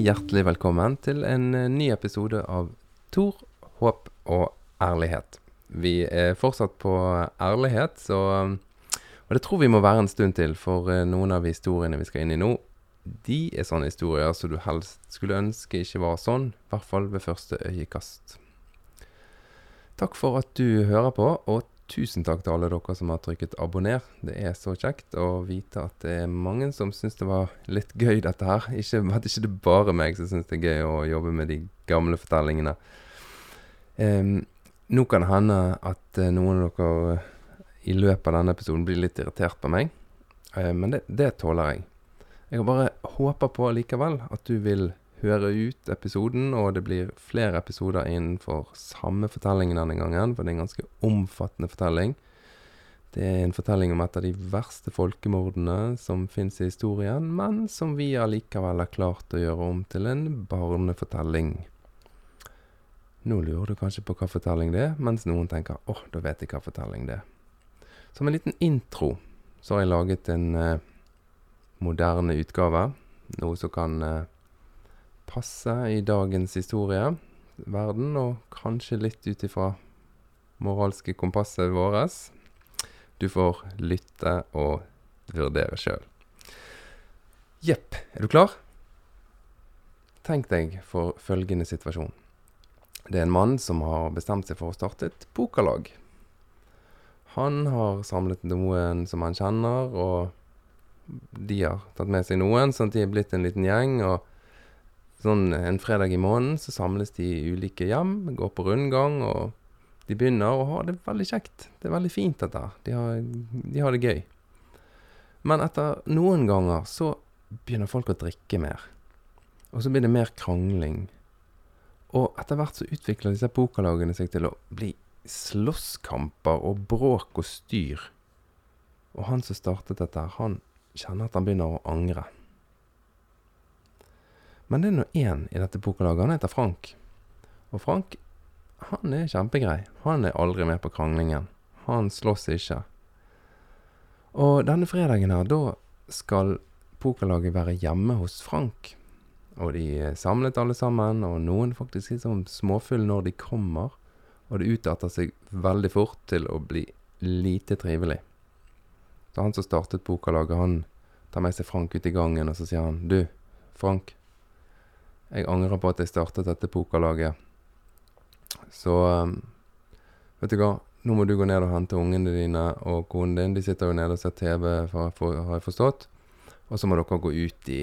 hjertelig velkommen til en eh, ny episode av Tor, håp og ærlighet. Vi er fortsatt på ærlighet, så Og det tror vi må være en stund til, for eh, noen av historiene vi skal inn i nå, de er sånne historier som du helst skulle ønske ikke var sånn, i hvert fall ved første øyekast. Takk for at du hører på, og tusen takk til alle dere som har trykket abonner. Det er så kjekt å vite at det er mange som syns det var litt gøy, dette her. Ikke, at ikke det bare meg som syns det er gøy å jobbe med de gamle fortellingene. Um, nå kan det hende at uh, noen av dere uh, i løpet av denne episoden blir litt irritert på meg, uh, men det, det tåler jeg. Jeg bare håper på likevel at du vil høre ut episoden, og det blir flere episoder innenfor samme fortellingen denne gangen, for det er en ganske omfattende fortelling. Det er en fortelling om et av de verste folkemordene som fins i historien, men som vi allikevel har klart å gjøre om til en barnefortelling. Nå lurer du kanskje på hva fortelling det er, mens noen tenker åh, oh, da vet jeg hva fortelling det er. Som en liten intro så har jeg laget en eh, moderne utgave, noe som kan eh, passe i dagens historie, verden, og kanskje litt ut ifra moralske kompasset vårt. Du får lytte og vurdere sjøl. Jepp, er du klar? Tenk deg for følgende situasjon. Det er en mann som har bestemt seg for å starte et pokerlag. Han har samlet noen som han kjenner, og de har tatt med seg noen, sånn at de er blitt en liten gjeng. og Sånn en fredag i måneden så samles de i ulike hjem, går på rundgang, og de begynner å ha det veldig kjekt. Det er veldig fint, dette. De har, de har det gøy. Men etter noen ganger så begynner folk å drikke mer. Og så blir det mer krangling. Og etter hvert så utvikler disse pokerlagene seg til å bli slåsskamper og bråk og styr. Og han som startet dette, han kjenner at han begynner å angre. Men det er nå én i dette pokerlaget. Han heter Frank. Og Frank, han er kjempegrei. Han er aldri med på kranglingen. Han slåss ikke. Og denne fredagen her, da skal pokerlaget være hjemme hos Frank. Og de er samlet alle sammen, og noen faktisk litt sånn småfulle når de kommer. Og det utarter seg veldig fort til å bli lite trivelig. Så han som startet pokerlaget, han tar med seg Frank ut i gangen, og så sier han Du, Frank. Jeg angrer på at jeg startet dette pokerlaget. Så um, vet du hva, nå må du gå ned og hente ungene dine og konen din. De sitter jo nede og ser TV, for, for, har jeg forstått. Og så må dere gå ut i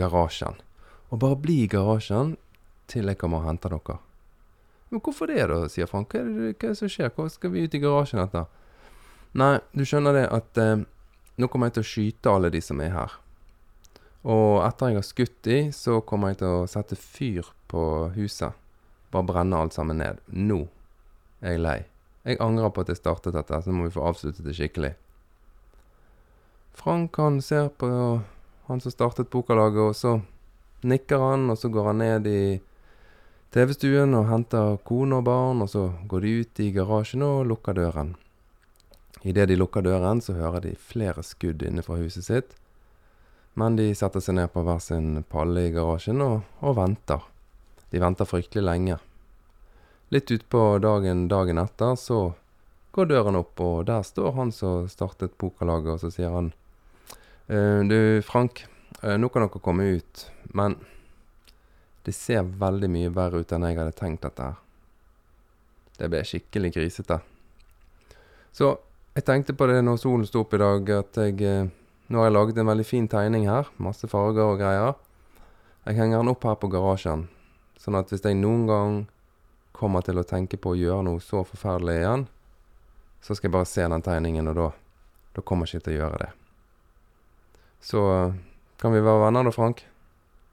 garasjen. Og bare bli i garasjen til jeg kommer og henter dere. Men hvorfor det, da, sier Frank. Hva er det, hva er det som skjer? Hva skal vi ut i garasjen etter? Nei, du skjønner det at eh, nå kommer jeg til å skyte alle de som er her. Og etter jeg har skutt de, så kommer jeg til å sette fyr på huset. Bare brenne alt sammen ned. Nå er jeg lei. Jeg angrer på at jeg startet dette, så må vi få avsluttet det skikkelig. Frank han ser på han som startet pokerlaget, og så nikker han, og så går han ned i TV-stuen og henter kone og barn, og så går de ut i garasjen og lukker døren. Idet de lukker døren, så hører de flere skudd inne fra huset sitt. Men de setter seg ned på hver sin palle i garasjen og, og venter. De venter fryktelig lenge. Litt utpå dagen dagen etter så går døren opp, og der står han som startet pokerlaget, og så sier han «Eh, Du, Frank, eh, nå kan dere komme ut, men det ser veldig mye verre ut enn jeg hadde tenkt dette her. Det ble skikkelig grisete. Så jeg tenkte på det når solen sto opp i dag, at jeg eh, nå har jeg laget en veldig fin tegning her. Masse farger og greier. Jeg henger den opp her på garasjen. Sånn at hvis jeg noen gang kommer til å tenke på å gjøre noe så forferdelig igjen, så skal jeg bare se den tegningen, og da, da kommer jeg ikke til å gjøre det. Så kan vi være venner da, Frank?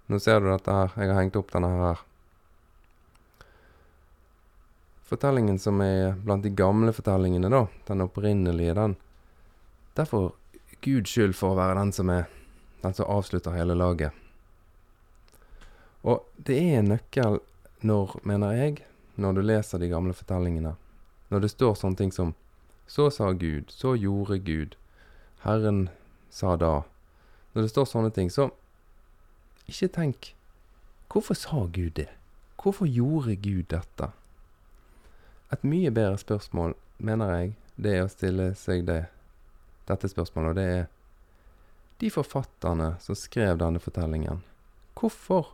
Nå ser du dette her. Jeg har hengt opp denne her. Fortellingen som er blant de gamle fortellingene, da, den opprinnelige, den Derfor Guds skyld for å være den som er den som avslutter hele laget. Og det er en nøkkel når, mener jeg, når du leser de gamle fortellingene. Når det står sånne ting som Så sa Gud, så gjorde Gud, Herren sa da. Når det står sånne ting, så ikke tenk Hvorfor sa Gud det? Hvorfor gjorde Gud dette? Et mye bedre spørsmål, mener jeg, det er å stille seg det, dette spørsmålet, og det er de forfatterne som skrev denne fortellingen. Hvorfor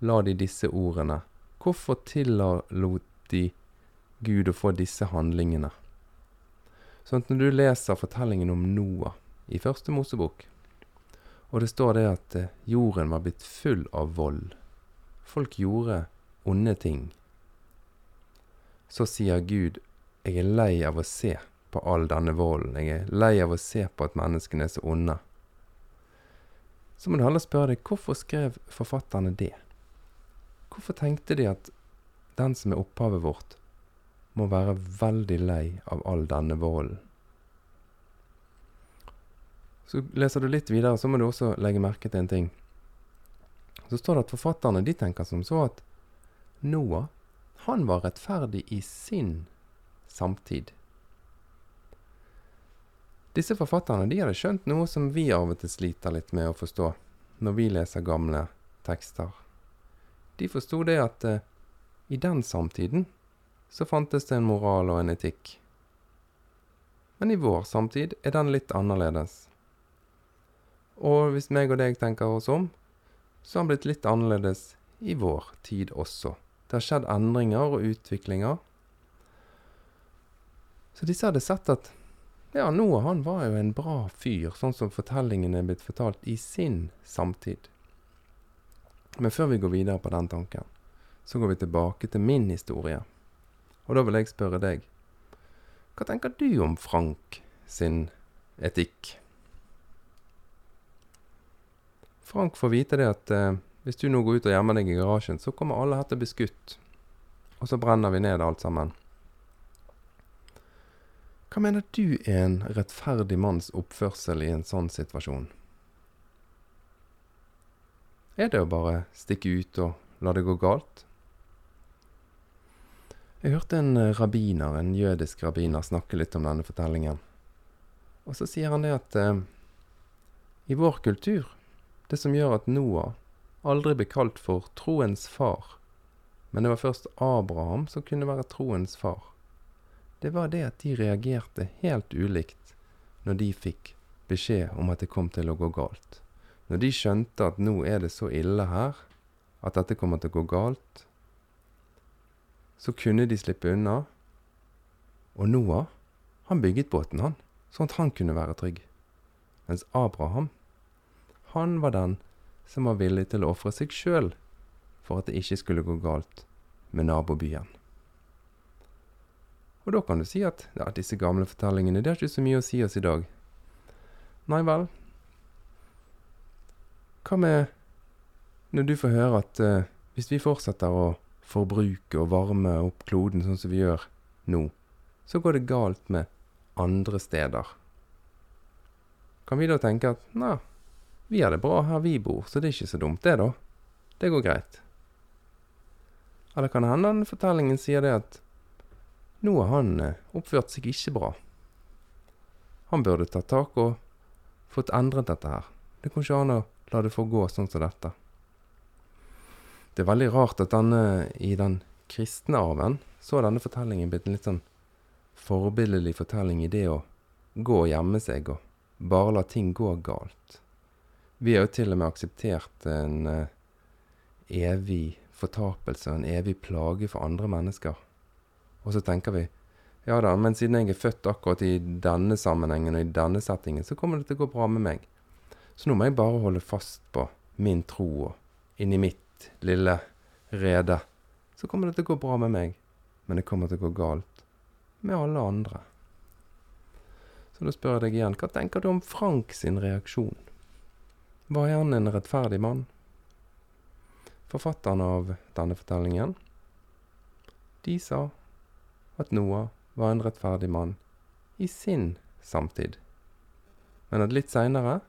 la de disse ordene? Hvorfor tillot de Gud å få disse handlingene? Sånn at når du leser fortellingen om Noah i første Mosebok, og det står det at eh, jorden var blitt full av vold, folk gjorde onde ting, så sier Gud, jeg er lei av å se på all denne volden, jeg er lei av å se på at menneskene er så onde. Så må du heller spørre deg, hvorfor skrev forfatterne det? Hvorfor tenkte de at den som er opphavet vårt, må være veldig lei av all denne volden? Så leser du litt videre, så må du også legge merke til en ting. Så står det at forfatterne de tenker som så at Noah, han var rettferdig i sin samtid. Disse forfatterne de hadde skjønt noe som vi av og til sliter litt med å forstå når vi leser gamle tekster. De forsto det at eh, i den samtiden så fantes det en moral og en etikk. Men i vår samtid er den litt annerledes. Og hvis meg og deg tenker oss om, så har den blitt litt annerledes i vår tid også. Det har skjedd endringer og utviklinger. Så disse hadde sett at ja, Noah han var jo en bra fyr, sånn som fortellingen er blitt fortalt i sin samtid. Men før vi går videre på den tanken, så går vi tilbake til min historie. Og da vil jeg spørre deg, hva tenker du om Frank sin etikk? Frank får vite det at eh, hvis du nå går ut og gjemmer deg i garasjen, så kommer alle her til å bli skutt. Og så brenner vi ned alt sammen. Hva mener du er en rettferdig manns oppførsel i en sånn situasjon? Er det å bare stikke ut og la det gå galt? Jeg hørte en rabbiner, en jødisk rabbiner, snakke litt om denne fortellingen. Og så sier han det at eh, i vår kultur det som gjør at Noah aldri ble kalt for troens far, men det var først Abraham som kunne være troens far. Det var det at de reagerte helt ulikt når de fikk beskjed om at det kom til å gå galt. Når de skjønte at nå er det så ille her, at dette kommer til å gå galt, så kunne de slippe unna. Og Noah, han bygget båten, han, sånn at han kunne være trygg. Mens Abraham, han var den som var villig til å ofre seg sjøl for at det ikke skulle gå galt med nabobyen. Og da kan du si at ja, disse gamle fortellingene det har ikke så mye å si oss i dag. Nei vel. Hva med når du får høre at uh, hvis vi fortsetter å forbruke og varme opp kloden sånn som vi gjør nå, så går det galt med andre steder. Kan vi da tenke at nei, vi har det bra her vi bor, så det er ikke så dumt, det, da. Det går greit. Eller kan det hende den fortellingen sier det at nå har han eh, oppført seg ikke bra. Han burde tatt tak og fått endret dette her. Det går ikke an å la det få gå sånn som dette. Det er veldig rart at denne, i den kristne arven, så har denne fortellingen blitt en litt sånn forbilledlig fortelling i det å gå og gjemme seg og bare la ting gå galt. Vi har jo til og med akseptert en uh, evig fortapelse og en evig plage for andre mennesker. Og så tenker vi ja da, men siden jeg er født akkurat i denne sammenhengen og i denne settingen, så kommer det til å gå bra med meg. Så nå må jeg bare holde fast på min tro og inni mitt lille rede. Så kommer det til å gå bra med meg, men det kommer til å gå galt med alle andre. Så da spør jeg deg igjen, hva tenker du om Frank sin reaksjon? Var han en rettferdig mann? Forfatterne av denne fortellingen, de sa at Noah var en rettferdig mann i sin samtid, men at litt seinere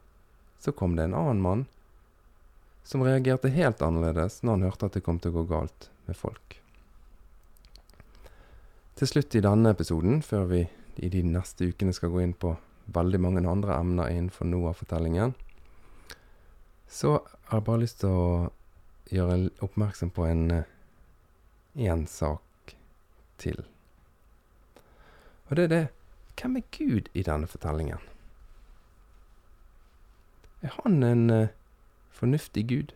så kom det en annen mann som reagerte helt annerledes når han hørte at det kom til å gå galt med folk. Til slutt i denne episoden, før vi i de neste ukene skal gå inn på veldig mange andre emner innenfor Noah-fortellingen, så har jeg bare lyst til å gjøre oppmerksom på en én sak til. Og det er det Hvem er Gud i denne fortellingen? Er han en uh, fornuftig Gud?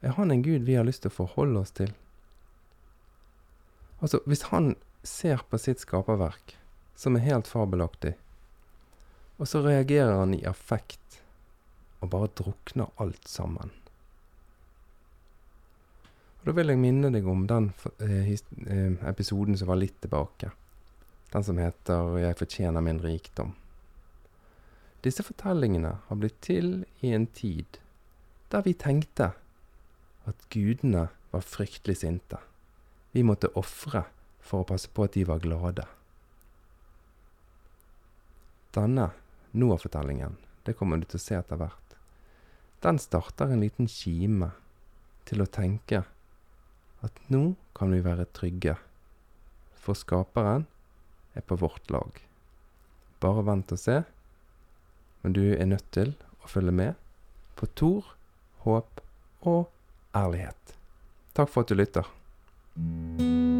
Er han en Gud vi har lyst til å forholde oss til? Altså, hvis han ser på sitt skaperverk, som er helt fabelaktig, og så reagerer han i affekt og bare drukner alt sammen. Og Da vil jeg minne deg om den eh, eh, episoden som var litt tilbake. Den som heter 'Jeg fortjener min rikdom'. Disse fortellingene har blitt til i en tid der vi tenkte at gudene var fryktelig sinte. Vi måtte ofre for å passe på at de var glade. Denne Noah-fortellingen, det kommer du til å se etter hvert, den starter en liten kime til å tenke at nå kan vi være trygge, for Skaperen er på vårt lag. Bare vent og se, men du er nødt til å følge med på Tor, håp og ærlighet. Takk for at du lytter.